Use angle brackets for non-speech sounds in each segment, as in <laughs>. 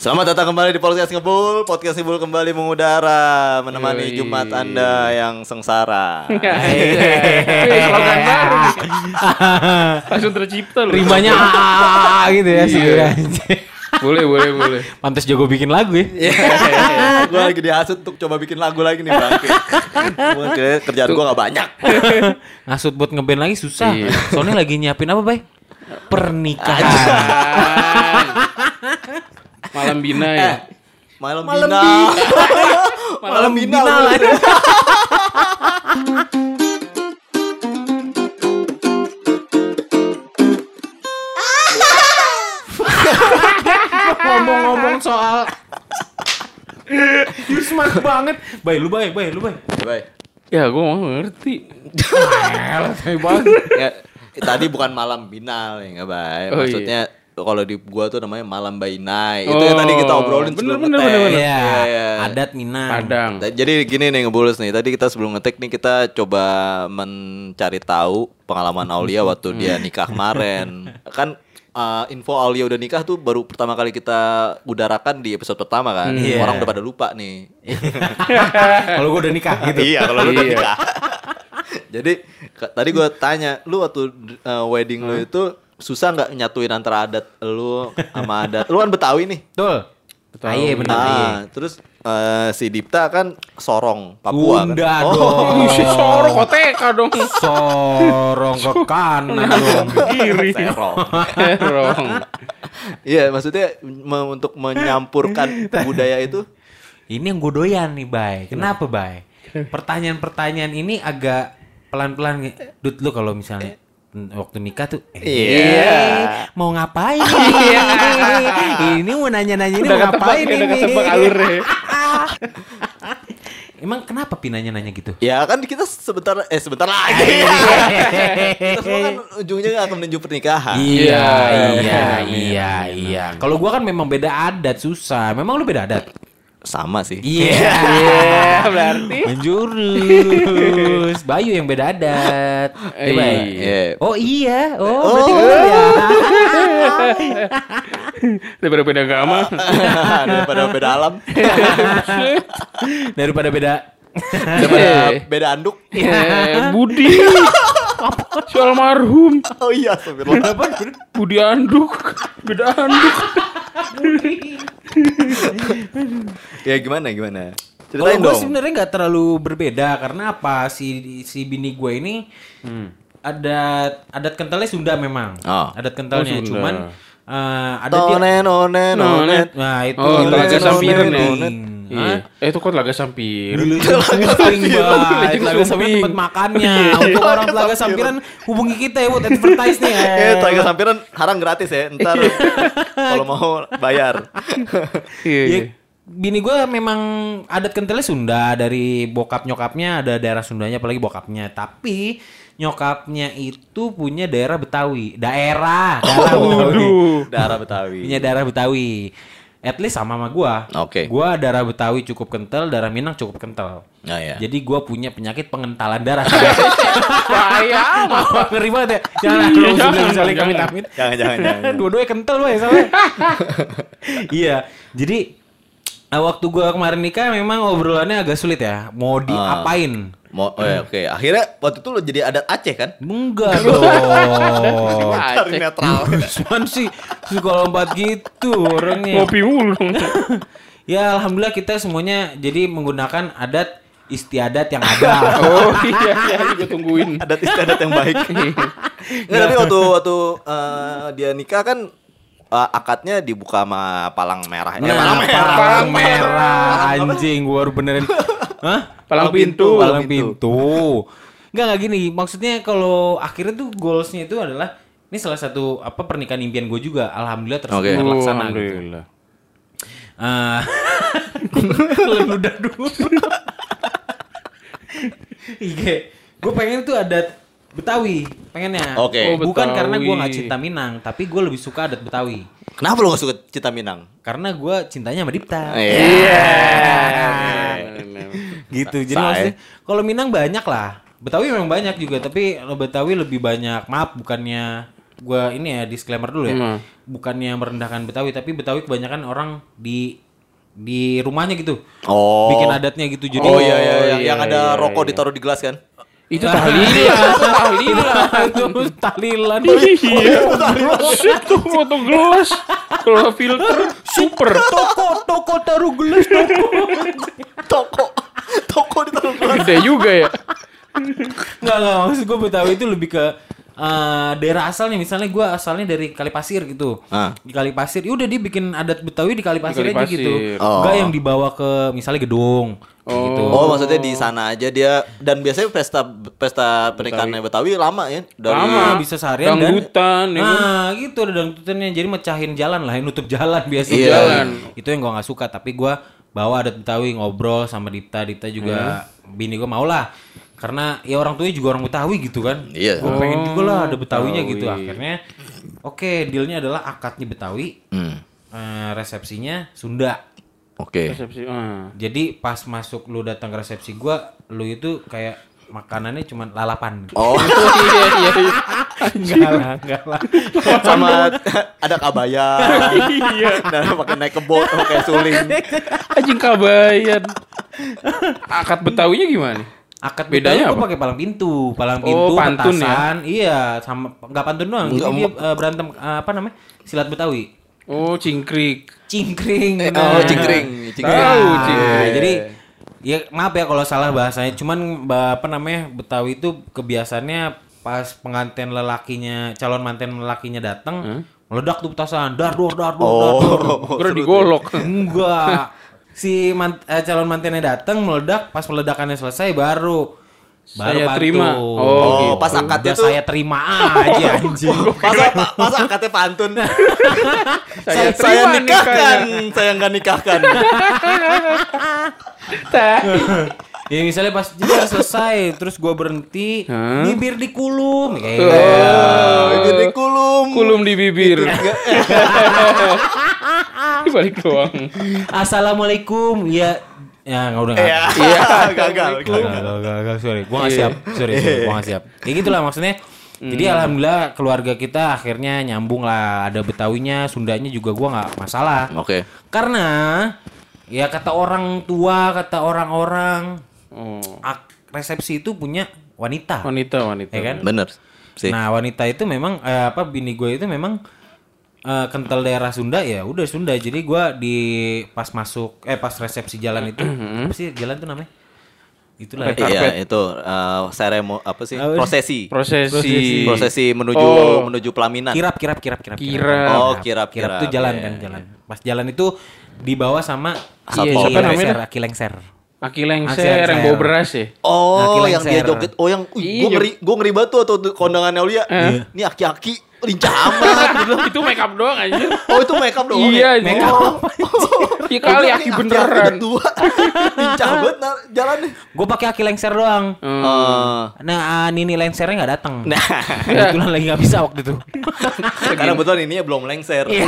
Selamat datang kembali di podcast Ngebul. Podcast Ngebul kembali mengudara menemani Yoi. Jumat Anda yang sengsara. Eh, <laughs> slogan baru. Langsung tercipta loh. Rimanya gitu ya sih. Iya. Boleh, boleh, boleh. Pantes jago bikin lagu ya. <laughs> gue lagi dihasut untuk coba bikin lagu lagi nih bang. Kira kerjaan gue gak banyak. <laughs> Ngasut buat ngeband lagi susah. Iya. Soalnya lagi nyiapin apa, Bay? Pernikahan. Malam bina ya. Malam, Malam bina. <laughs> Malam bina. bina lah. <laughs> Ngomong-ngomong soal <laughs> Lu smart banget. Bay, lu bay, bay, lu bay. Baik. Ya, gue mau ngerti. Elah, bay banget. Ya, tadi bukan malam binal ya nggak baik. Oh, Maksudnya kalau di gua tuh namanya malam bainai. Itu yang tadi kita Oh, obrolin bener, sebelum bener, ngetek. bener, bener. Iya, Iya, iya. adat Minang. Padang. Ta- Jadi gini nih ngebulus nih. Tadi kita sebelum ngetek nih kita coba mencari tahu pengalaman Aulia waktu dia nikah kemarin. <laughs> Kan uh, info Aulia udah nikah tuh baru pertama kali kita udarakan di episode pertama kan. Iya. Orang udah pada lupa nih. <laughs> Kalau gue udah nikah <laughs> gitu. iya kalau lu udah Iya. nikah. Jadi tadi gua tanya, lu waktu uh, wedding lu itu susah nggak nyatuin antara adat lu sama adat lu kan Betawi nih. Betul. Betul. Ah, iya benar. iya. Nah, terus uh, si Dipta kan Sorong, Papua Bunda kan. dong. <laughs> Si sorok koteka dong. Sorong ke kanan dong. Kiri. Serong. Serong. Iya, maksudnya me- untuk menyampurkan budaya itu Ini yang gue doyan nih, Bay. Kenapa, Bay? Pertanyaan-pertanyaan ini agak pelan-pelan. Dut, lu kalau misalnya waktu nikah tuh eh, Iya. mau ngapain <laughs> ini mau nanya-nanya ini Udah mau ketebak, ngapain ya, udah ini? ketebak alurnya. <laughs> emang kenapa pi nanya-nanya gitu? Ya kan kita sebentar eh sebentar lagi. <laughs> kita semua kan ujungnya akan menuju pernikahan. iya Iya, iya iya. iya. Kalau gua kan memang beda adat susah. Memang lu beda adat Sama sih. iya <laughs> Iya, berarti. Menjurus Bayu yang beda adat Iya, Bay? Iya. Oh iya Oh, Oh. berarti ya <laughs> Daripada beda agama. <laughs> Daripada beda alam, Daripada beda daripada beda anduk. Ya, Budi. Si almarhum. Oh iya, astagfirullah. Budi anduk. Beda anduk. ya gimana gimana? Kalau Ceritain gue dong. sebenarnya nggak terlalu berbeda karena apa si si bini gue ini adat adat kentalnya Sunda memang Oh. adat kentalnya Oh, Sunda. cuman eh, ada dia Tonen onen onen. nah itu Oh, itu Sampiran ya? Iya. Eh, itu kok laga sampir. Dulu Bay. Lagi <laughs> Telaga Sumping. tempat makannya. <laughs> Untuk orang Telaga Sampiran hubungi kita ya buat advertise nih. <laughs> Eh, Telaga Sampiran harang gratis ya. Ntar kalau mau bayar. Iya, Ya, iya. bini gue memang adat kentalnya Sunda dari bokap nyokapnya ada daerah Sundanya apalagi bokapnya tapi nyokapnya itu punya daerah Betawi daerah daerah Betawi Waduh. Darah Betawi. punya daerah Betawi at least sama sama gua Oke. gua darah Betawi cukup kental darah Minang cukup kental Nah, ya. jadi gua punya penyakit pengentalan darah <laughs> Bahaya. Wah, <laughs> ngeri banget ya jangan Iya, kalau jangan, misalnya kami jangan. amit Jangan jangan jangan. Dua-duanya kental woy soalnya. <laughs> iya. Jadi waktu gua kemarin nikah memang obrolannya agak sulit ya. Mau diapain? Mau oh, ya, oke. Akhirnya waktu itu lo jadi adat Aceh kan? Enggak <laughs> dong. Cari netral. Cuman sih suka lompat gitu orangnya. Ngopi mulu dong. <laughs> Ya alhamdulillah kita semuanya jadi menggunakan adat istiadat yang ada. <laughs> Oh iya, iya, gue tungguin. adat istiadat yang baik. Nggak, tapi waktu waktu eh, dia nikah kan eh, akadnya dibuka sama palang merah. Eh, Nah, palang merah. palang merah anjing gua baru benerin. Hah? Palang pintu. Palang pintu. Enggak <laughs> enggak gini, maksudnya kalau akhirnya tuh goalsnya itu adalah ini salah satu apa pernikahan impian gue juga. Alhamdulillah terus Oke. terlaksana gitu. Alhamdulillah. Ah, <laughs> ludah dulu. <laughs> Iya, gue pengen tuh adat Betawi, pengennya. Oke. Oh, Bukan Betawi. karena gue nggak cinta Minang, tapi gue lebih suka adat Betawi. Kenapa lo gak suka Cita Minang? Karena gue cintanya sama Dipta. Iya. Gitu. Jadi Say. maksudnya kalau Minang banyak lah. Betawi memang banyak juga, tapi kalau Betawi lebih banyak. Maaf bukannya gua ini ya disclaimer dulu ya. Hmm. Bukannya merendahkan Betawi, tapi Betawi kebanyakan orang di di rumahnya gitu. Oh. Bikin adatnya gitu. Jadi Oh iya iya, yang, iya, yang ada iya, rokok iya. ditaruh di gelas kan? Itu tahlilan, itu tahlilan. itu <laughs> tahlilan. Iya. Shit tuh foto gelas. Kalau filter super. toko, toko taruh gelas toko. Toko. Gede juga ya. Enggak, enggak, maksud gue Betawi itu lebih ke eh, daerah asalnya misalnya gue asalnya dari Kalipasir gitu Ah. di Kalipasir ya udah dia bikin adat Betawi di Kalipasir, Di aja Kalipasir. gitu Oh. enggak yang dibawa ke misalnya gedung kayak gitu Oh, maksudnya di sana aja dia dan biasanya pesta pesta pernikahannya Betawi lama ya dari Lama bisa seharian dan Dangdutan, ya kan? nah gitu ada dangdutannya jadi mecahin jalan lah nutup jalan biasanya Iya. Jalan. itu yang gua nggak suka tapi gua bawa adat Betawi ngobrol sama Dipta Dipta juga bini gua mau lah karena ya orang tuanya juga orang Betawi gitu kan Iya. Gua pengen juga lah ada Betawinya Betawi. gitu akhirnya oke dealnya adalah akadnya Betawi Hmm. eh, resepsinya Sunda Oke. Resepsi. ah. jadi pas masuk lu datang ke resepsi gua lu itu kayak makanannya cuma lalapan Oh, Oh <laughs> iya iya iya. <laughs> enggak lah enggak lah sama ada kabaya. Iya. Dan pakai naik kebo pakai suling. Anjing kabayan. Akad Betawinya gimana? Akad Bedanya apa? pakai palang pintu, palang Oh, pintu, pantun ya? petasan, iya, sama nggak pantun doang. Jadi Nggak, dia eh, berantem eh, apa namanya? Silat Betawi. Oh, cingkrik. Cingkring. Eh, oh, cingkring, cingkring. Tahu, Nah, cingkring. Jadi ya maaf ya kalau salah bahasanya. Cuman apa namanya? Betawi itu kebiasaannya pas pengantin lelakinya, calon manten lelakinya datang, meledak tuh petasan, dar dor dar dor dar dor. Oh, <laughs> digolok. <laughs> Enggak. Si man- eh, calon mantennya datang meledak, pas meledakannya selesai baru baru Saya terima. Oh, Oh, gitu. pas akadnya Udah tuh saya terima aja <laughs> anjing. masa masa akadnya pantun. Saya saya, saya nikahkan, saya nggak nikahkan. Ya misalnya pas jadi selesai terus gua berhenti, Hah? bibir dikulum kayak Oh. gitu. Bibir dikulum. Kulum di bibir. Di <laughs> balik doang. Assalamualaikum. Ya ya nggak udah nggak. Iya, Iya. gagal. Gak, gak, gak, gak, sorry. Gua gak siap. Sorry, sorry. Gua gak siap. Kayak gitulah maksudnya. Jadi alhamdulillah keluarga kita akhirnya nyambung lah. Ada Betawinya, Sundanya juga gua nggak masalah. Oke. Karena ya kata orang tua, kata orang-orang, Oh. ak- resepsi itu punya wanita. Wanita, wanita. Ya kan? Bener sih. Nah wanita itu memang eh, apa bini gue itu memang eh, kental daerah Sunda ya udah Sunda jadi gua di pas masuk eh pas resepsi jalan itu apa sih jalan tuh namanya itulah ya. Iya, itu eh, seremo apa sih? Apa sih? Prosesi. Prosesi. Prosesi menuju Oh. menuju pelaminan. kirap kirap kirap kirap Kirap. Oh, kirap, kirap kirap. tuh jalan Iya, kan iya. jalan pas jalan itu dibawa sama Iya, siapa namanya? Lengser, Aki Lengser Aki lengser yang bawa beras ya. Oh, yang dia joget. Oh, yang Iya, gue ngeri, gue ngeri banget tuh tuh kondangannya Aulia. Ini aki-aki lincah <laughs> bilang, Itu make up doang aja. oh, itu makeup doang. Iya, ya? make up <laughs> Iya kali aki beneran. <laughs> lincah banget nah, jalannya. gue pakai Aki Lengser doang Hmm. Eh, nah ah, Nini Lengsernya nggak datang nah, kebetulan lagi nggak bisa waktu itu karena kebetulan ini ya belum lengser. Iya.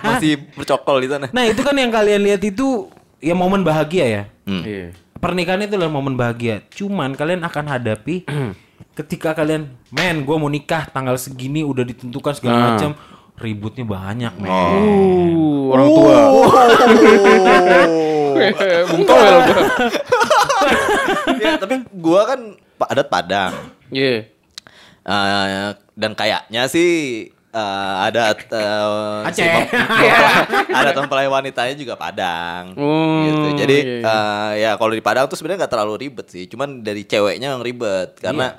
Masih bercokol di sana. nah itu kan yang kalian lihat itu ya momen bahagia ya Hmm. Iya. pernikahan itu adalah momen bahagia. Cuman kalian akan hadapi <clears throat> ketika kalian, men, gue mau nikah tanggal segini udah ditentukan segala Nah. macam, ributnya banyak, men. Uh, orang tua. Bung Toel gua. ya, tapi gua kan adat Padang. Iya. Eh, dan kayaknya sih eh, adat eh, Aceh. si <laughs> mempelai wanitanya juga Padang. Oh, gitu. Jadi iya, iya. eh, ya kalau di Padang tuh sebenarnya nggak terlalu ribet sih. Cuman dari ceweknya yang ribet karena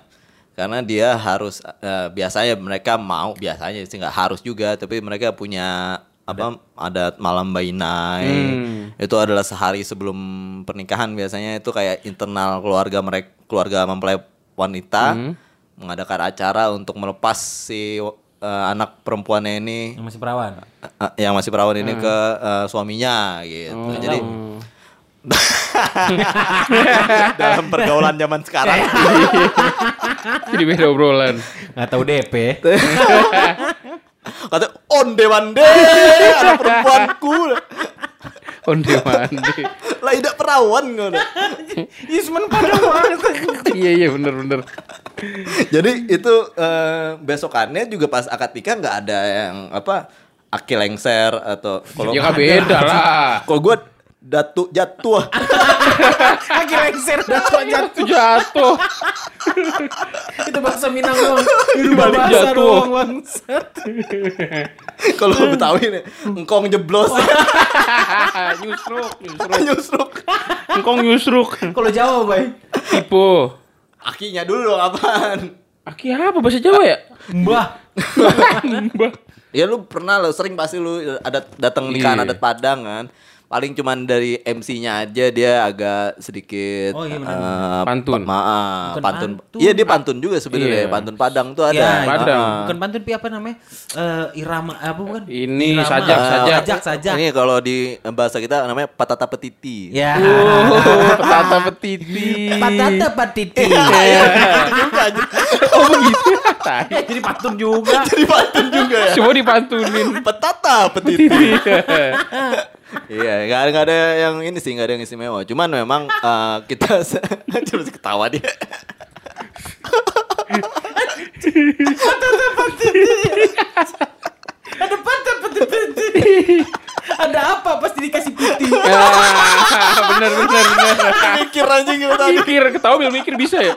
karena dia harus eh, biasanya mereka mau biasanya sih nggak harus juga tapi mereka punya apa adat malam bainai Hmm. itu adalah sehari sebelum pernikahan biasanya itu kayak internal keluarga mereka keluarga mempelai wanita Hmm. mengadakan acara untuk melepas si eh, anak perempuannya ini Yang masih perawan. eh, yang masih perawan ini ke eh, suaminya gitu. Oh. Jadi <laughs> dalam pergaulan zaman sekarang <laughs> Jadi beda obrolan. Nggak tahu DP. <laughs> kata onde wande anak perempuanku Onde mandi. lah tidak perawan ngono. Isman pada. Iya iya bener bener. Jadi itu eh, besokannya juga pas akad nikah nggak ada yang apa aki lengser atau kalau Ya beda lah. Kalau gue datu jatuh. <laughs> Kaki lengser jatuh jatuh. Jatuh. <laughs> Itu bahasa Minang doang. Itu Balik bahasa jatuh. <laughs> Kalau Betawi nih, engkong jeblos, nyusruk, nyusruk. nyusruk. Engkong nyusruk. Kalau Jawa, Bay. Tipe. Akinya dulu dong apaan? Aki apa bahasa Jawa ya? Mbah. Mbah. Ya lu pernah lo sering pasti lu ada datang nikahan Iya. adat Padang kan. Paling cuman dari MC-nya aja dia agak sedikit Oh, iya eh, Pantun. pa- Maaf, Bukan pantun. pantun. Iya dia pantun juga sebenarnya. Iya. Pantun Padang tuh ada. Ya, Padang. itu bukan pantun pi apa namanya? Eh irama apa bukan? Ini Irama. sajak, Eh, sajak. sajak, sajak. Ini kalau di bahasa kita namanya patata petiti. <laughs> Ya. Oh, petata petiti. Patata patiti. Iya, gitu aja. Oh begitu. Jadi pantun juga. Jadi pantun juga ya. Semua dipantunin. Petata petiti. <laughs> Iya, nggak ada, nggak ada yang ini sih, nggak ada yang istimewa. Cuman memang eh, kita <laughs> terus ketawa dia. Ada patah. Ada apa pasti dikasih putih. Ah, <laughs> bener bener bener. Mikir anjing gitu tadi. Mikir, ketawa bil mikir bisa ya?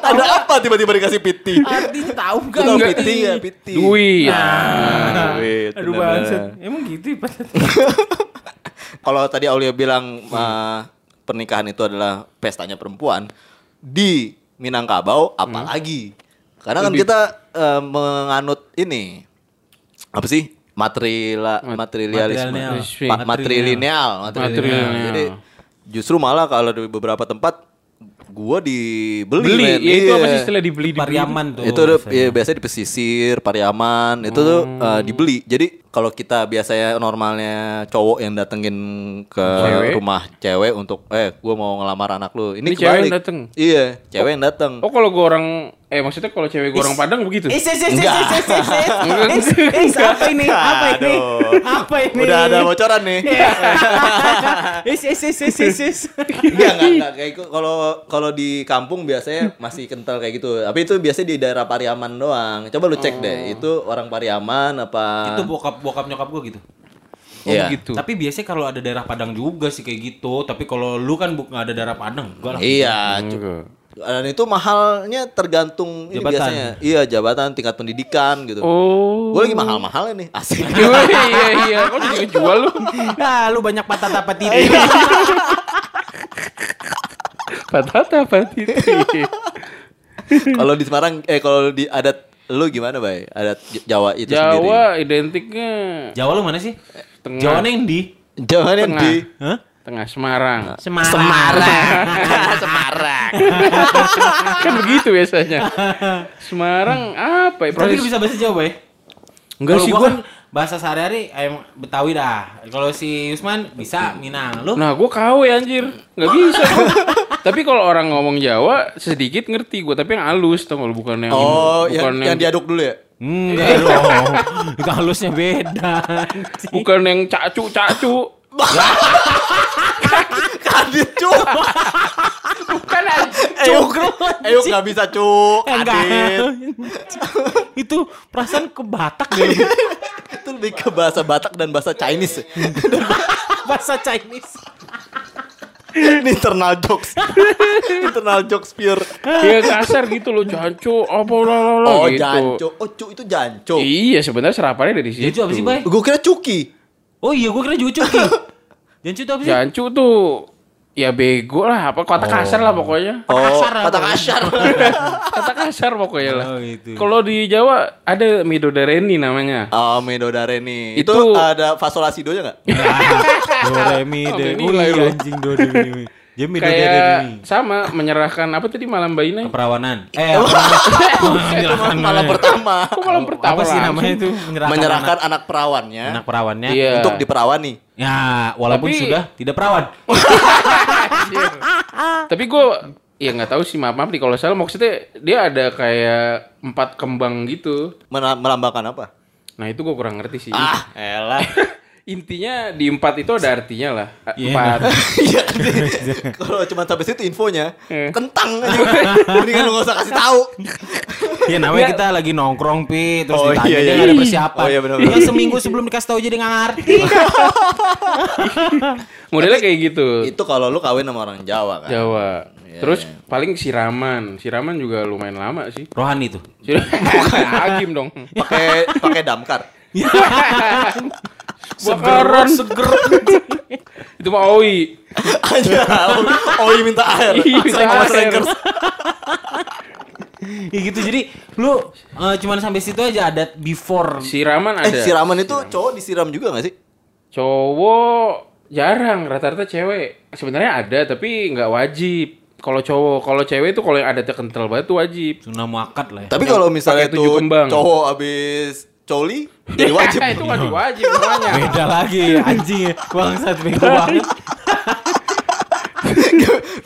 Ada apa tiba-tiba dikasih piti? Artinya tahu kan? tahu piti ya, piti. Duit. Ah, duit, Aduh. Emang gitu ya. <laughs> Kalau tadi Aulia bilang eh, pernikahan itu adalah pestanya perempuan di Minangkabau apalagi. Karena kan kita eh, menganut ini apa sih? Materila, materialisme. Matrilineal. Ma- matrilineal, matrilineal. Matrilineal. Jadi justru malah kalau di beberapa tempat gua dibeli Beli, men. ya itu Iya. apa sih istilah dibeli dibeli? Pariaman tuh. itu udah biasanya. ya, biasanya di pesisir, Pariaman, itu tuh eh, dibeli. Jadi kalau kita biasanya normalnya cowok yang datengin ke Cewek? rumah cewek untuk eh gua mau ngelamar anak lu. Ini, Ini cewek yang dateng? Iya, cewek yang dateng. Oh kalau gue orang eh maksudnya kalau cewek gue orang Padang begitu? Eh, ses, ses, ses, Enggak. ses, ses, ses. Enggak. Eh, ses, apa ini? Apa ini? Apa ini? Udah ada bocoran nih. Eh, ses, ses, ses, ses, ses. Enggak, enggak, enggak kayak gitu. Kalau kalau di kampung biasanya masih kental kayak gitu. Tapi itu biasanya di daerah Pariaman doang. Coba lu cek deh, itu orang Pariaman apa? Itu bokap bokap nyokap gue gitu. Oh Iya. begitu. Tapi biasanya kalau ada daerah Padang juga sih kayak gitu. Tapi kalau lu kan bukan ada daerah Padang, enggak lah. Iya, Enggak. Dan itu mahalnya tergantung ini Jabatan. biasanya. Iya, jabatan tingkat pendidikan gitu. Oh. Gue lagi mahal-mahal nih, asik. <laughs> iya iya iya, kok jadi ngejual lu? <laughs> Nah, lu banyak patah apa titik. <laughs> Patata patiti. kalau di Semarang eh kalau di adat lu gimana, Bay? Adat Jawa itu Jawa identiknya Jawa lu mana sih? Tengah. Jawa yang di? sendiri. Jawa yang Tengah. di Hah? Tengah Semarang. Semarang. Semarang. <laughs> <laughs> kan begitu biasanya. Semarang apa ya? Tapi Proses bisa bahasa Jawa, Bay? Enggak Kalau sih gua gua. kan bahasa sehari-hari ayam Betawi dah. Kalau si Usman bisa Minang. Lu? Nah, gua KW anjir. Nggak bisa. <laughs> Tapi kalau orang ngomong Jawa sedikit ngerti gua, tapi yang halus tau nggak lu bukan yang Oh, bukan yang, yang diaduk dulu ya? Enggak dong. Itu halusnya beda. bukan yang cacu-cacu. Kadit, <laughs> cu. Bukan anjir. Ayo, nggak bisa, cu. Enggak. Kadit. Itu perasaan ke Batak deh. Itu lebih ke bahasa Batak dan bahasa Chinese. <laughs> bahasa Chinese. Ini internal jokes. internal jokes pure. Ya kasar gitu loh, jancu, apa lah lah lah, Oh, gitu. janco. Oh, cu itu janco. Iya, sebenarnya serapannya dari situ. Jancu apa sih, Bay? Gue kira cuki. Oh iya, gue kira juga cuki. <laughs> Jancu itu apa sih? Jancu tuh ya bego lah, apa kata kasar lah pokoknya. Oh, kasar kata kasar. <laughs> Kata kasar pokoknya lah. Oh, gitu. Kalau di Jawa ada Midodareni namanya. oh, Medodareni. Itu, Itu- ada fasolasidonya nggak? Do re mi Oh, de. Oh anjing do re mi. Dia mi do re Kayak sama menyerahkan apa tadi malam bayi Keperawanan. Eh, apa? Itu malam pertama. Kok malam pertama apa sih namanya itu? Menyerahkan, Menyerahkan anak, perawannya anak, anak perawannya. Iya. untuk diperawani. Ya, walaupun Tapi- sudah tidak perawan. <laughs> Tapi gue ya nggak tahu sih maaf maaf nih kalau salah maksudnya dia ada kayak empat kembang gitu. Melambangkan apa? Nah itu gue kurang ngerti sih. Ah, elah. <laughs> Intinya di empat itu ada artinya lah. Iya. Empat. <laughs> Iya. <laughs> Kalau cuma sampai situ infonya, Eh. kentang <laughs> aja. Mendingan lu gak usah kasih tahu. Ya namanya kita lagi nongkrong pi terus Oh, ditanya iya, dia iya. ada persiapan. Oh, iya, benar, Ya, benar. seminggu sebelum dikasih tahu jadi nggak ngerti. Modelnya kayak gitu. Itu kalau lu kawin sama orang Jawa kan. Jawa. Iya, Terus iya. paling siraman. Siraman juga lumayan lama sih. Rohani tuh. Agim dong. Pakai pakai damkar. Bakaran seger. Itu mah Oi. Aja. Iya minta air. Iya, minta air. Ya gitu jadi lu eh, cuman sampai situ aja adat before. Siraman Eh, ada. siraman itu cowok disiram juga gak sih? Cowok jarang, rata-rata cewek. Sebenarnya ada tapi nggak wajib. Kalau cowok, kalau cewek itu kalau yang adatnya kental banget tuh wajib. Sunnah muakat lah ya. Tapi kalau misalnya itu kembang. cowok abis coli, jadi wajib. itu nggak diwajib semuanya. <laughs> Beda lagi anjing ya. Bangsat bego banget. <laughs>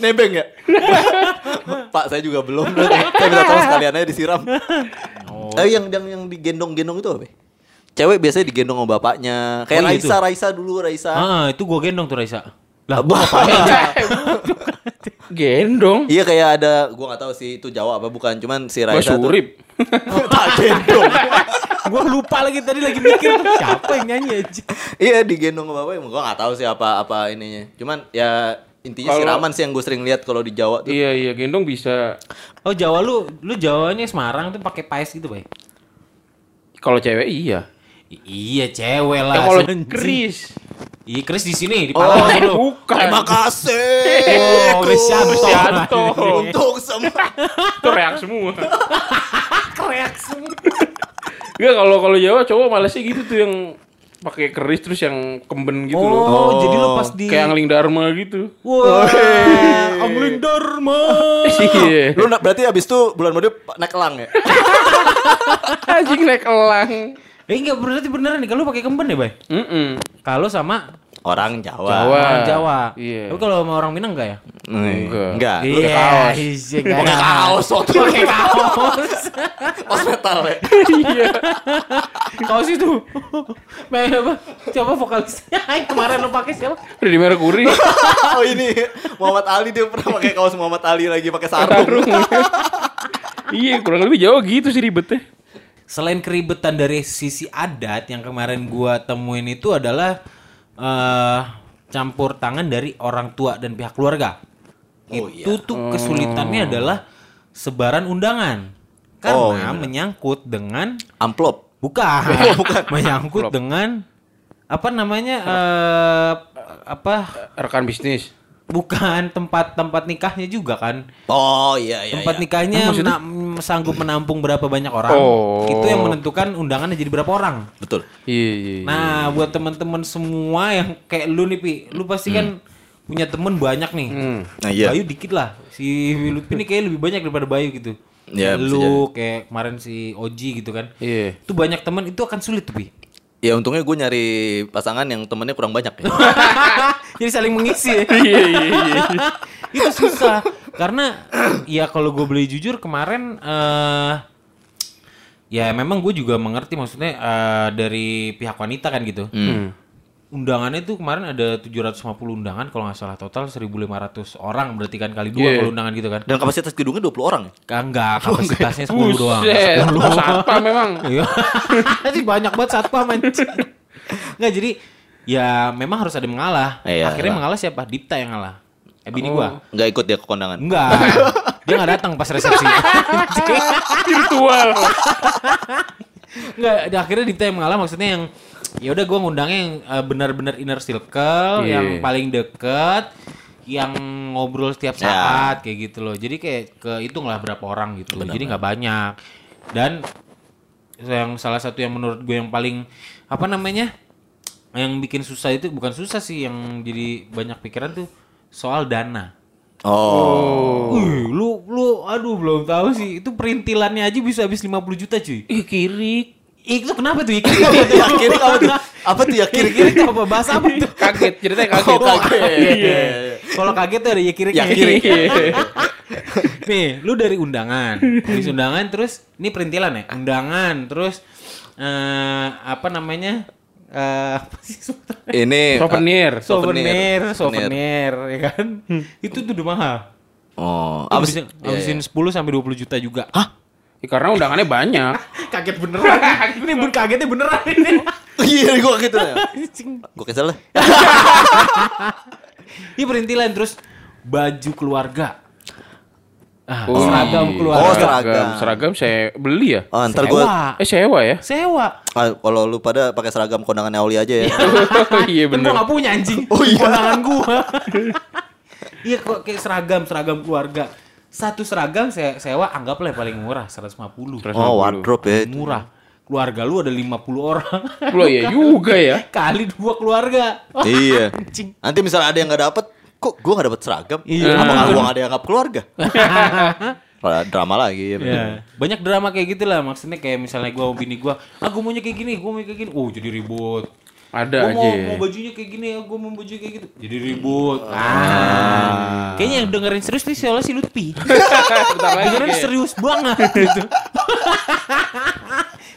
Nebeng ya? <laughs> Pak, saya juga belum. Saya minta tolong sekalian aja disiram. Oh. Eh, yang yang yang digendong-gendong itu apa? Cewek biasanya digendong sama bapaknya. Kayak Oh, iya Raisa, Raisa dulu Raisa. Ah, itu gua gendong tuh Raisa. Lah, Bah, Gendong. Iya kayak ada, gua nggak tahu sih itu Jawa apa bukan, cuman si Gua Raisa tuh surip. tak gendong. Gua lupa lagi tadi lagi mikir siapa yang nyanyi aja. iya digendong sama bapaknya, gua nggak tahu sih apa apa ininya. Cuman ya intinya Kalau- siraman sih yang gue sering lihat kalau di Jawa tuh. Iya iya gendong bisa. Oh Jawa lu, lu Jawanya Semarang tuh pakai paes gitu, Bay? Kalau cewek iya. I- iya cewek lah. Ya kalau. Chris. Iya Chris di sini di Oh, Palang lu. bukan. Terima kasih. Oh. Cristiano. Untuk semua. Itu reak semua. <laughs> reak semua. Enggak kalau kalau Jawa cowok malesnya gitu tuh yang pakai keris terus yang kemben gitu loh. Oh, jadi lu pas di Kayak angling dharma gitu. Wah, <laughs> Angling Dharma. Iya. Lu berarti abis itu bulan mode naik elang ya? <laughs> Anjing naik elang. Eh enggak berarti beneran nih kalau pakai kemben ya, Bay? Mm Kalau sama Orang Jawa. Jawa. orang Jawa. Iya. Tapi kalau sama orang Minang enggak ya? Enggak. Enggak. Lu pakai kaos. iya, Pakai kaos waktu Pakai kaos. <laughs> pas metal ya. Iya. kaos itu. Main apa? Coba vokalisnya <laughs> kemarin lu pakai siapa? Freddie Mercury. <laughs> oh ini Muhammad Ali dia pernah pakai kaos Muhammad Ali lagi pakai sarung. Sarung. iya, kurang lebih Jawa gitu sih ribetnya. Selain keribetan dari sisi adat yang kemarin gua temuin itu adalah eh campur tangan dari orang tua dan pihak keluarga. Oh, itu tuh kesulitannya adalah sebaran undangan. Karena Oh, iya. menyangkut dengan Amplop. bukan, <laughs> <laughs> menyangkut dengan apa namanya eh apa Rekan bisnis. bukan tempat-tempat nikahnya juga kan. Oh iya iya. tempat iya. nikahnya sanggup menampung berapa banyak orang. Oh. Itu yang menentukan undangannya jadi berapa orang. Betul. Iya, iya. iya. Nah, buat teman-teman semua yang kayak lu nih, Pi, lu pasti kan punya temen banyak nih. Hmm. Nah, iya. Bayu dikit lah. Si Lutfi ini kayak lebih banyak daripada Bayu gitu. Iya, bisa lu kayak kemarin si Oji gitu kan. Iya. Itu banyak teman itu akan sulit tuh, Pi. Ya untungnya gue nyari pasangan yang temennya kurang banyak ya. <laughs> Jadi saling mengisi. ya. <laughs> Iya, iya, iya. itu susah karena ya kalau gue beli jujur kemarin eh ya memang gue juga mengerti maksudnya eh, dari pihak wanita kan gitu Hmm. undangannya tuh kemarin ada 750 undangan kalau nggak salah total 1500 orang berarti kan kali dua Iya. kalau undangan gitu kan Dan kapasitas gedungnya 20 orang ya. Kan enggak kapasitasnya 10 doang Buset, satpam memang. <laughs> Iya. <laughs> Jadi banyak banget satpam anjing. Enggak jadi ya memang harus ada yang mengalah. Iya, Akhirnya lah. mengalah siapa? Dipta yang ngalah. Eh bini gua. Nggak ikut dia ke kondangan. Enggak. <laughs> Dia nggak datang pas resepsi. <laughs> Virtual. Enggak, akhirnya Dipta yang mengalah maksudnya yang ya udah gua ngundangnya yang eh, benar-benar inner circle, Iya. yang paling deket, yang ngobrol setiap Ya. saat kayak gitu loh. Jadi kayak kehitung lah berapa orang gitu. Jadi nggak banyak. Dan yang salah satu yang menurut gue yang paling apa namanya? Yang bikin susah itu bukan susah sih yang jadi banyak pikiran tuh soal dana. Oh. Wih, lu lu aduh belum tahu sih. Itu perintilannya aja bisa habis 50 juta cuy. Ih, kiri. Itu kenapa tuh? Kiri apa tuh? Ya kiri apa tuh? Apa tuh ya kiri Kiri apa? Bahasa apa tuh? Kaget, ceritanya kaget. Oh, kaget. Iya. Kalau kaget tuh ada ya kiri Ya kiri. Nih, lu dari undangan. Habis undangan terus ini perintilan ya? Undangan terus eh apa namanya? Eh, apa sih sebutannya? Ini Souvenir. souvenir, Souvenir. souvenir, ya kan? Itu tuh udah mahal. Oh, apa sih? Habisin, habisin 10 sampai 20 juta juga. Hah? Ya, karena undangannya banyak. <laughs> Kaget beneran. ini bun kagetnya beneran ini. <laughs> Iya, gua gitu ya. Gua kesel lah. <laughs> Ini perintilan terus baju keluarga. Ah, Oh, seragam iya. keluarga. Oh, seragam. Seragam saya beli ya. Oh, ntar Sewa. gua Eh sewa ya? Sewa. ah, kalau lu pada pakai seragam kondangan Aulia aja ya. <laughs> iya Kan gua gak punya anjing. Oh, iya. Kondangan gua. <laughs> iya kok kayak seragam, seragam keluarga. Satu seragam saya sewa anggaplah paling murah 150. Oh, wardrobe ya. itu. Murah. Keluarga lu ada 50 orang. Lo ya <laughs> juga ya. Kali dua keluarga. Oh, Iya. anjing. Nanti misalnya ada yang nggak dapet, kok gua nggak dapet seragam? Iya. Apa nggak gua nggak ada yang keluarga? <laughs> Malah Drama lagi ya. Ya, banyak drama kayak gitu lah. Maksudnya kayak misalnya gua sama bini gua, ah gua maunya kayak gini, gua mau kayak gini. Oh, jadi ribut. Ada Gua mau, aja. mau bajunya kayak gini, gua mau baju kayak gitu. Jadi ribut. Ah. Kayaknya yang dengerin serius nih soalnya si Lutfi. <laughs> Dengerin serius banget gitu. <laughs>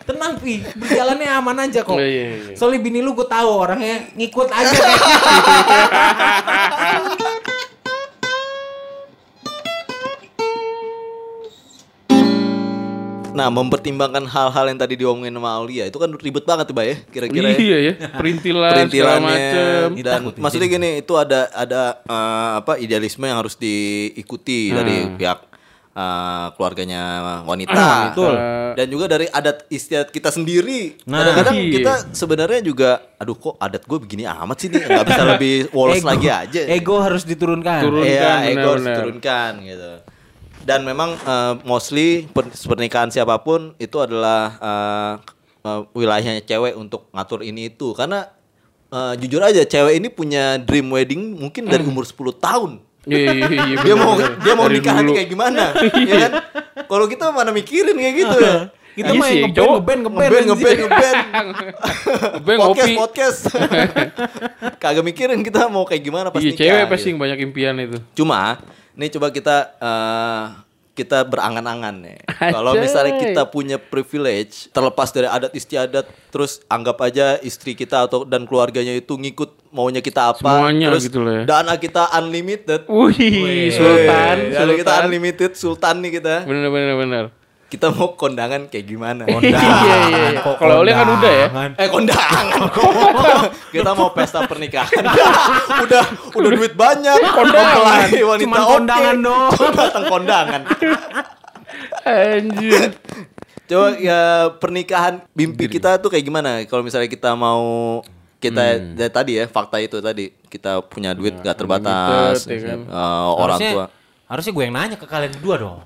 Tenang Pi, berjalannya aman aja kok. Iya, iya, iya. Soalnya bini lu gue tahu orangnya ngikut aja Nah, mempertimbangkan hal-hal yang tadi diomongin sama Aulia itu kan ribet banget tuh, Bay, ya, kira-kira ya. Iya ya. <laughs> Perintilan perintilannya dan maksudnya gini itu ada ada eh, apa idealisme yang harus diikuti dari pihak eh, keluarganya wanita betul. dan juga dari adat istiadat kita sendiri Nah, kadang-kadang iya. kita sebenarnya juga aduh kok adat gue begini amat sih nih nggak bisa <laughs> lebih woles Ego- lagi aja Ego harus diturunkan. Turun. Iya, Turunkan, ego harus diturunkan gitu. Dan memang eh, mostly per- pernikahan siapa pun itu adalah eh, eh, wilayahnya cewek untuk ngatur ini itu karena eh, jujur aja cewek ini punya dream wedding mungkin dari umur 10 tahun. Iya iya iya. iya, <laughs> Dia mau dia mau nikah kayak gimana? <laughs> ya kan? Kalau kita mana mikirin kayak gitu ya. <laughs> Kita Iya mah sih, yang ngeband, ngeband, ngeband, Ngeband, ngeband, ngeband. Podcast, podcast. Kagak mikirin kita mau kayak gimana pas Iya cewek gitu. pasti yang banyak impian itu. Cuma, ini coba kita eh, kita berangan-angan nih. <laughs> Kalau misalnya kita punya privilege, terlepas dari adat istiadat, terus anggap aja istri kita atau dan keluarganya itu ngikut maunya kita apa, Semuanya terus gitu ya. dana kita unlimited. Wih, Sultan, Eh, dana kita Sultan. unlimited, sultan nih kita. Bener bener bener. Kita mau kondangan kayak gimana? Iya iya iya. Kok Kalau Oleh kan udah ya. kondangan? Eh kondangan <laughs> Kita mau pesta pernikahan <laughs> Udah udah duit banyak Kondangan. Wanita Cuman kondangan. Cuma datang kondangan Anjir. Coba ya pernikahan mimpi kita tuh kayak gimana? Kalau misalnya kita mau kita Hmm. ya, tadi ya fakta itu tadi kita punya duit gak terbatas, ya kan. eh, orang Harusnya- tua. Harusnya gue yang nanya ke kalian berdua dong.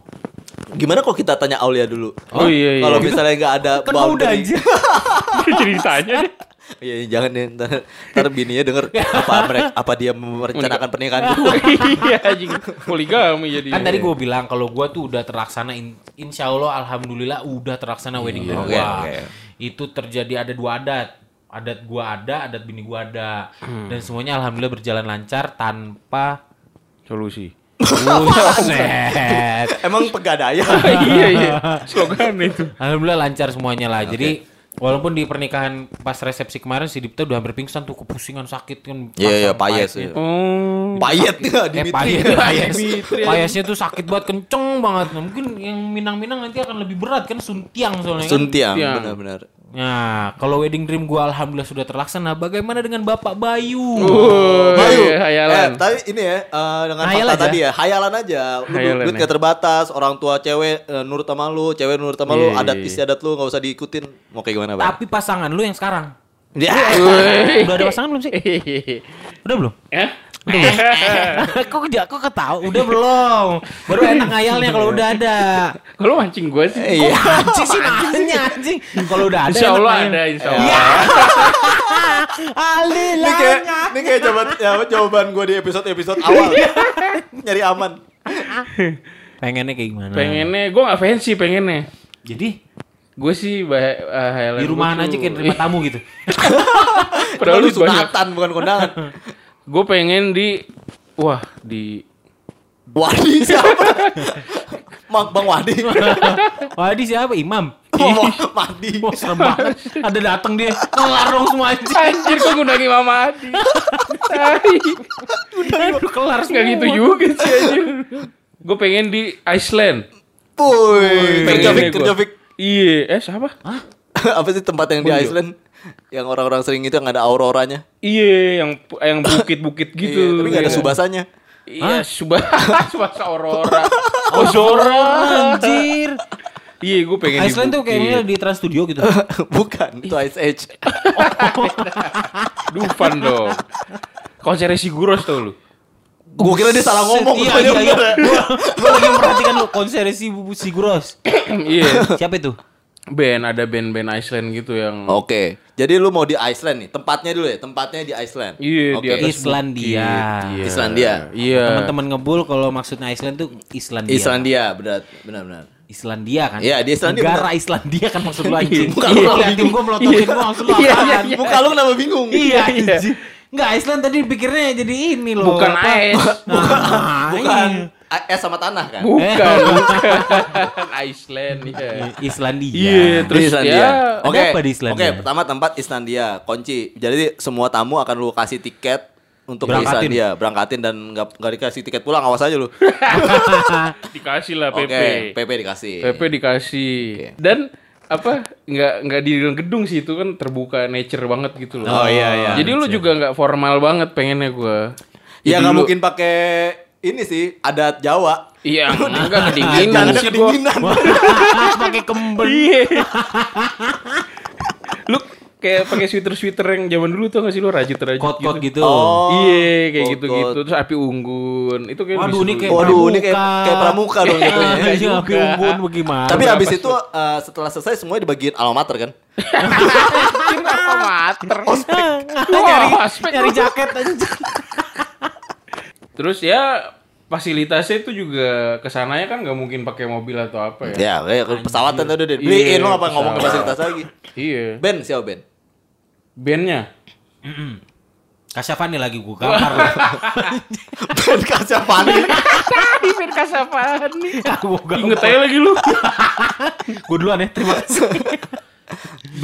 Gimana kalau kita tanya Aulia dulu? Oh, iya, iya. Kalau misalnya nggak ada Kan udah anjir. Jadi <laughs> ditanya deh. Iya, iya, jangan deh ntar, ntar bininya denger apa mereka apa dia merencanakan pernikahan kedua. <laughs> Iya anjing. Poligami jadi. Kan tadi gue bilang kalau gue tuh udah terlaksana in- insya Allah alhamdulillah udah terlaksana wedding Iya, gua. oke, oke. Itu terjadi ada dua adat. Adat gua ada, adat bini gua ada. Hmm. Dan semuanya alhamdulillah berjalan lancar tanpa solusi. Buset. <laughs> Emang pegadaian. <laughs> iya iya. Slogan itu. Alhamdulillah lancar semuanya lah. Jadi walaupun di pernikahan pas resepsi kemarin si Dipta udah hampir pingsan tuh kepusingan sakit kan. Iya, iya, payes, iya. Oh. Payet nggak Eh Dimitri? payes. <laughs> Dimitri. Payesnya tuh sakit banget, kenceng banget. Mungkin yang Minang-Minang nanti akan lebih berat kan suntiang soalnya kan. Suntiang, Suntiang. benar-benar. Nah, kalau wedding dream gua alhamdulillah sudah terlaksana. Bagaimana dengan Bapak Bayu? Oh, Bayu, iya, hayalan. Eh, tadi ini ya eh, dengan Hayal fakta aja. tadi ya, hayalan aja. Lu Hayalan duit ya. gak terbatas, orang tua cewek eh, nurut sama lu, cewek nurut sama lu, Iya, adat iya, iya. istiadat lu nggak usah diikutin. Mau kayak gimana, Bang? Tapi pasangan lu yang sekarang. Ya. Udah ada pasangan belum sih? Udah belum? Eh? <laughs> kok kok kok ketawa? Udah belum? Baru enak ngayalnya kalau udah ada. Kalau mancing gue sih. Iya. Anjing sih nanya anjing. Kalau udah ada. Insya Allah ada, insya Iya. Allah. <laughs> Ali Ini kayak ini kayak jawaban ya, jawaban gue di episode-episode awal. <laughs> Nyari aman. Pengennya kayak gimana? Pengennya, gue gak fancy pengennya. Jadi Gue sih bah uh, di rumahan gua aja kayak terima tamu gitu. Padahal lu sunatan bukan kondangan. Gue pengen di wah di Wadi siapa? <laughs> Mak Bang Wadi. <laughs> Wadi siapa? Imam. Mau mandi. Wah, serem banget. Ada datang dia, kelar dong semua anjing. Anjir kok ngundangin Mama Adi. Tai. Udah kelar Nggak gitu juga sih anjir. Gue pengen di Iceland. Puy, kerja. Fik. Iya, eh siapa? <laughs> Apa sih tempat yang di. Iceland? Yang orang-orang sering itu yang ada auroranya. Iya, yang yang bukit-bukit <laughs> gitu. Iya, tapi gak ada Iya. subasanya. Iya, Subasa, <laughs> Subasa Aurora. <laughs> Oh, Zora. Anjir. Iya, gue pengen Iceland tuh kayaknya di Trans Studio gitu. Bukan, itu Ice Age. Dufan dong. Konser Siguros tau lu. Gue kira dia salah ngomong. Iya, iya, iya. ya. Gua lagi memperhatikan lu konser si Bubu Siguros. Iya, Siapa itu? Band ada band-band Iceland gitu yang Oke, jadi lu mau di Iceland nih. Tempatnya dulu ya, tempatnya di Iceland. Iya, di Oke. atas Islandia. Iya. Islandia. Iya. Teman-teman ngebul kalau maksudnya Iceland tuh Islandia. Islandia, benar, benar, benar. Islandia kan? Iya, di Islandia Negara benar. Islandia kan maksud lu anjing. Bukan Iya, lu liatin gua melototin gua maksud lu Iya, apaan? iya, iya. Muka lu kenapa bingung? Iya, anjing. Enggak, Iceland tadi pikirnya jadi ini loh. Bukan apa? AS. Nah, Bukan iya. A- es sama tanah kan? Bukan, <laughs> bukan. Iceland ya. Islandia. Iya, Di terus Islandia. ya Oke, Ada apa di Islandia? Oke, pertama tempat Islandia, kunci. Jadi semua tamu akan lu kasih tiket untuk ke Berangkatin. Islandia, berangkatin dan nggak nggak dikasih tiket pulang, awas aja lu. <laughs> dikasih lah PP. Oke, PP dikasih. PP dikasih. Oke. Dan apa nggak nggak di dalam gedung sih itu kan terbuka nature banget gitu loh. Oh, iya, iya. Jadi lu juga nggak formal banget pengennya gua. Ya nggak mungkin pakai ini sih adat Jawa. Iya, <laughs> enggak kedinginan sih gua. kedinginan. Pakai kemben. Iya. <laughs> lu kayak pakai sweater-sweater yang zaman dulu tuh nggak sih lu rajut-rajut Kot-kot gitu. Oh. iya, kayak gitu-gitu. Terus api unggun. Itu kayak Waduh, ini kayak Waduh, ini kayak pramuka. kayak pramuka dong gitu ya. Iya, api unggun bagaimana? Tapi habis itu eh, setelah selesai semuanya dibagiin alma mater kan? Kenapa mater? nyari Wah, ospek nyari lu. jaket aja. Terus ya fasilitasnya itu juga ke sananya kan nggak mungkin pakai mobil atau apa ya. Ya, kayak pesawat kan udah dibeliin Iya, lo apa ngomong ke fasilitas lagi. Iya. Ben siapa Ben? Bandnya. Kasyafani lagi gua kamar. <laughs> Ben Kasyafani. Tadi. Gua gambar. Inget aja lagi lu. <laughs> Gua duluan ya, terima kasih.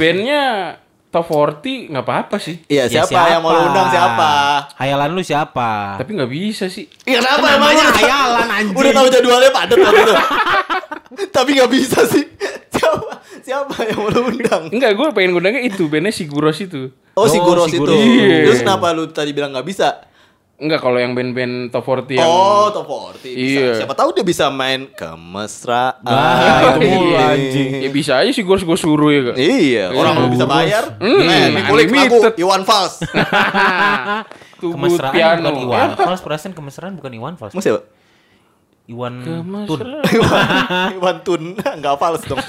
Bandnya top 40 nggak apa-apa sih. Iya, Ya, siapa, yang mau lu undang siapa? Hayalan lu siapa? Tapi nggak bisa sih. Iya kenapa Kan namanya emangnya? hayalan, anjing. Udah tahu jadwalnya padat waktu itu. Tapi nggak bisa sih. Siapa siapa yang mau lu undang? Enggak, gue pengen ngundangnya itu, bandnya Siguros itu. Oh, si Oh, Guros si itu. Iya. Terus kenapa lu tadi bilang nggak bisa? Enggak, kalau yang band-band top 40 yang Oh, top 40 bisa. Iya. Siapa tahu dia bisa main kemesraan. Nah, itu mulu, Iya. anjing. Ya bisa aja sih gue gue suruh ya kak. Iya, orang lu bisa bayar. Hmm, eh, dikulik lagu unlimited. Iwan Fals. <laughs> Tubut Kemesraan piano. bukan Iwan Fals, perasaan kemesraan bukan Iwan Fals. Mas <laughs> ya? Iwan Tun. <laughs> Kemesraan. Iwan Tun enggak Fals dong.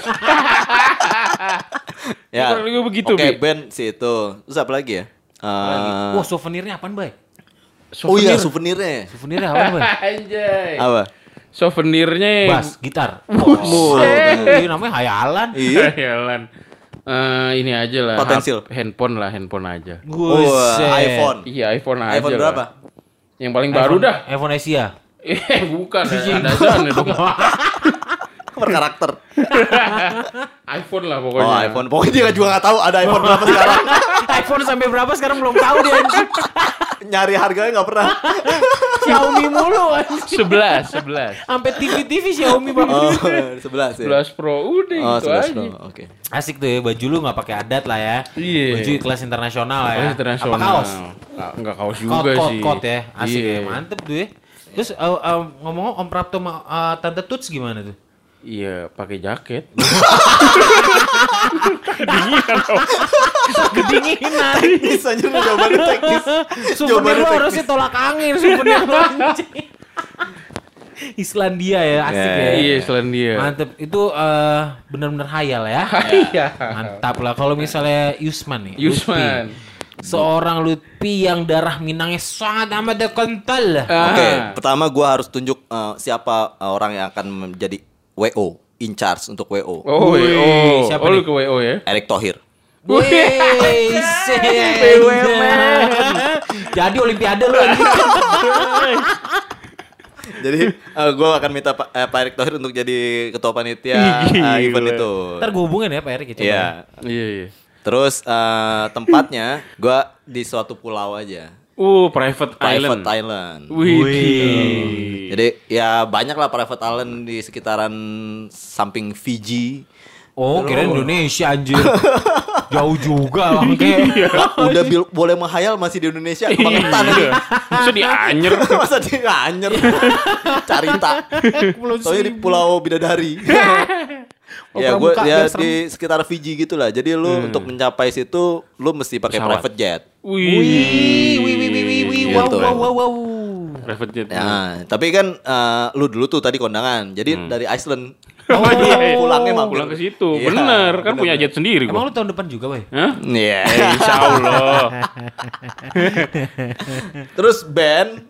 ya. Kurang lebih begitu, Oke, Bi. band sih itu. Terus apa lagi ya? Eh, Wah, souvenirnya apaan, Bay? Oh iya, Souvenir. souvenirnya. Souvenirnya apaan, Bay? <laughs> Anjay. Apa? Souvenirnya Bass, gitar. Buset. Ini namanya hayalan. Iya. Jalan. Eh, ini aja lah. Potensial. Handphone lah, handphone aja. Wah, iPhone. Iya, iPhone aja. iPhone lah. berapa? Yang paling baru dah. iPhone Asia. Eh, bukan. <laughs> Ada sana dong. <laughs> Per karakter. iPhone lah Oh, pokoknya. iPhone. Pokoknya dia juga nggak tahu ada iPhone berapa sekarang. iPhone sampai berapa sekarang belum tahu dia. Nyari harganya nggak pernah. <laughs> Xiaomi mulu anjing. 11, 11. Sampai TV-TV Xiaomi bang. Oh, 11 ya. 11 Pro udah Oh, 11 aja. Oke. Asik tuh ya baju lu nggak pakai adat lah ya. Iya. Baju kelas internasional lah ya. Oh, internasional. Apa kaos? Nggak, nggak kaos Kot juga kot sih. kot ya. Asik Iya. ya. Mantep tuh ya. Terus uh, uh, ngomong-ngomong Om Prapto sama uh, Tante Tuts gimana tuh? Iya, pakai jaket. <laughs> Kedinginan. <laughs> Teknis aja lu jawabannya teknis. <laughs> Souvenir lu harusnya tolak angin souvenir lu anjing. <laughs> Islandia ya, asik Ya, ya. Iya, selain dia. Mantep. Itu eh, benar-benar hayal ya. Iya. Mantap lah. Kalau misalnya Yusman nih. Yusman. Lutfi. Seorang Lutfi yang darah Minangnya sangat amat kental. Ah. Oke, pertama gua harus tunjuk eh, siapa eh, orang yang akan menjadi WO, in charge untuk WO. Oh, WO. siapa oh, lu nih? ke WO ya? Erick Thohir. Wih, BUMN. <laughs> Jadi olimpiade lu anjing. <laughs> Jadi gue akan minta Pak eh, Pak Erick Thohir untuk jadi ketua panitia eh, event itu. Ntar gue hubungin ya Pak Erik ya. Iya. Iya iya. Terus eh, tempatnya gue di suatu pulau aja. Uh, private, Private island. island. Wih. Jadi ya banyak lah private island di sekitaran samping Fiji. Oh, kira Indonesia anjir. <laughs> Jauh juga lah kayak. <laughs> Udah bil- boleh menghayal masih di Indonesia kebangetan aja. Iya. Masa di Anyer. <laughs> Masa di anyer Carita Soalnya di Pulau Bidadari Ya gue ya di sekitar Fiji gitu lah Jadi lu untuk mencapai situ Lu mesti pakai private jet Wih. Wih, wih, wih, wih, wih, wow, Gitu. wow, wow, wow. Private jet. Ya, tapi kan eh, lu dulu tuh tadi kondangan. Jadi dari Iceland. Oh, iya. Pulangnya mampir. Pulang ke situ. Iya, Bener, kan bener, punya jet sendiri Emang gua. lu tahun depan juga, Boy? Hah? Iya. <laughs> Eh, Insya Allah. <laughs> Terus band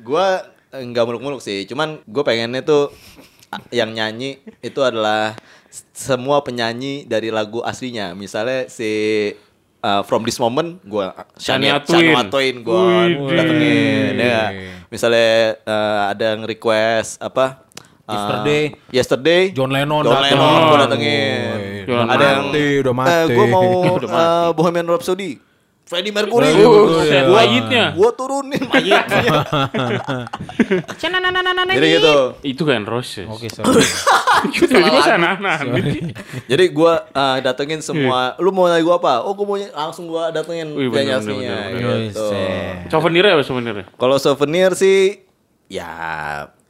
gua eh, nggak muluk-muluk sih, cuman gue pengennya tuh yang nyanyi itu adalah semua penyanyi dari lagu aslinya. Misalnya si uh, From This Moment gua Shania Shania Twain. Shania Twain gua Wih, datengin ya. Misalnya eh, ada yang request apa? Eh, Yesterday. yesterday John Lennon John dateng. Lennon gua Oh, datengin John ada yang mati, udah mati. eh, gua mau <laughs> eh, Bohemian Rhapsody Freddie Mercury Freddie Mercury, Buset, ya. mayitnya. gua turunin mayitnya <laughs> Cananananana jadi gitu Itu kan Roses. Oke, <laughs> sorry. Tiba-tiba sana jadi gua eh, datengin semua lu mau nanya gua apa oh gua mau langsung gua datengin Wih, penyanyi bener, aslinya bener, bener, gitu. Souvenirnya apa souvenirnya? kalau souvenir sih ya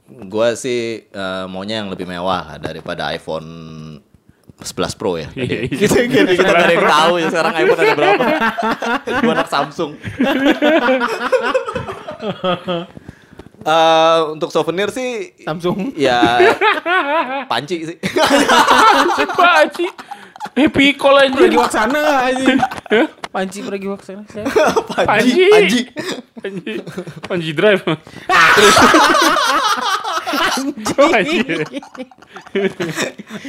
gua sih eh, maunya yang lebih mewah daripada iPhone 11 Pro ya. Iya, iya. kita kita kita nggak ada yang tahu ya sekarang iPhone ada berapa. <laughs> gua anak Samsung. Eh, untuk souvenir sih Samsung. ya <laughs> panci sih. Baci. Happy call aja. Pergi waksana anjing. Panci pergi waksana. Panci, panci. Panji. Panji drive. Terus. Panji.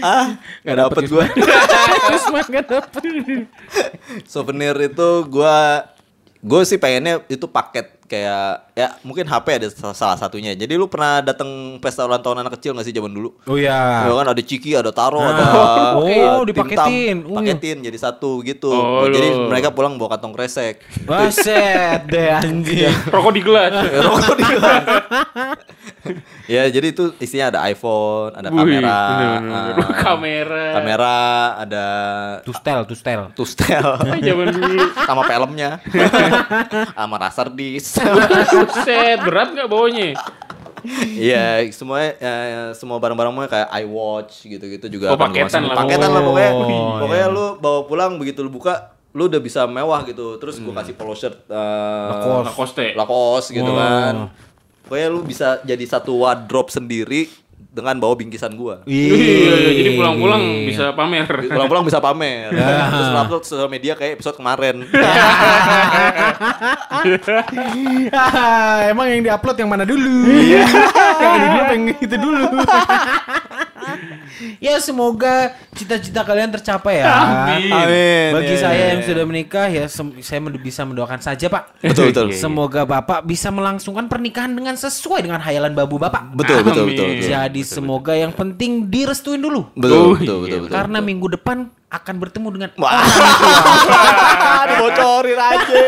Ah, nggak dapet gua. Terus mah nggak dapet. souvenir itu gua gue sih pengennya itu paket kayak ya mungkin HP ada salah- satunya. Jadi lu pernah datang pesta ulang tahun anak kecil gak sih zaman dulu? Oh iya. Ya kan ada ciki, ada taro, Nah. ada <laughs> Oh, eh, dipaketin. Uh. paketin jadi satu gitu. Oh, jadi lu. mereka pulang bawa kantong kresek. Buset deh anjing. <laughs> Rokok di gelas. <laughs> Rokok di gelas. ya jadi itu isinya ada iPhone, ada Wih, kamera, bener-bener. ah, kamera. kamera, ada Tustel, tustel. tustel Zaman dulu. sama filmnya, sama raster disk. Buset, berat nggak bawanya? Iya, semuanya ya, ya, semua barang-barangnya kayak iWatch gitu-gitu juga. Oh, paketan lah. Paketan lah pokoknya. Oh, pokoknya iya. lu bawa pulang begitu lu buka, lu udah bisa mewah gitu. Terus gua kasih polo shirt uh, Lacoste. Lacoste. Lacoste gitu Wow. kan. Pokoknya lu bisa jadi satu wardrobe sendiri dengan bawa bingkisan gua. Iya, iya, iya. jadi pulang-pulang bisa pamer. Pulang-pulang bisa pamer. <laughs> Terus lu upload sosial media kayak episode kemarin. Ah, <laughs> emang yang diupload yang mana dulu? <laughs> yang ini dulu, yang itu dulu. <laughs> ya semoga cita-cita kalian tercapai ya. Amin. Amin. Bagi Ya, saya ya, yang ya. sudah menikah ya saya men- bisa mendoakan saja Pak. Betul, betul. <laughs> Semoga Bapak bisa melangsungkan pernikahan dengan sesuai dengan hayalan babu Bapak. Betul, betul, Amin. betul, betul. Jadi semoga yang penting direstuin dulu. Betul, Oh, betul, iya, betul, betul. Karena minggu depan akan bertemu dengan Wah, dibocorin <laughs> aja.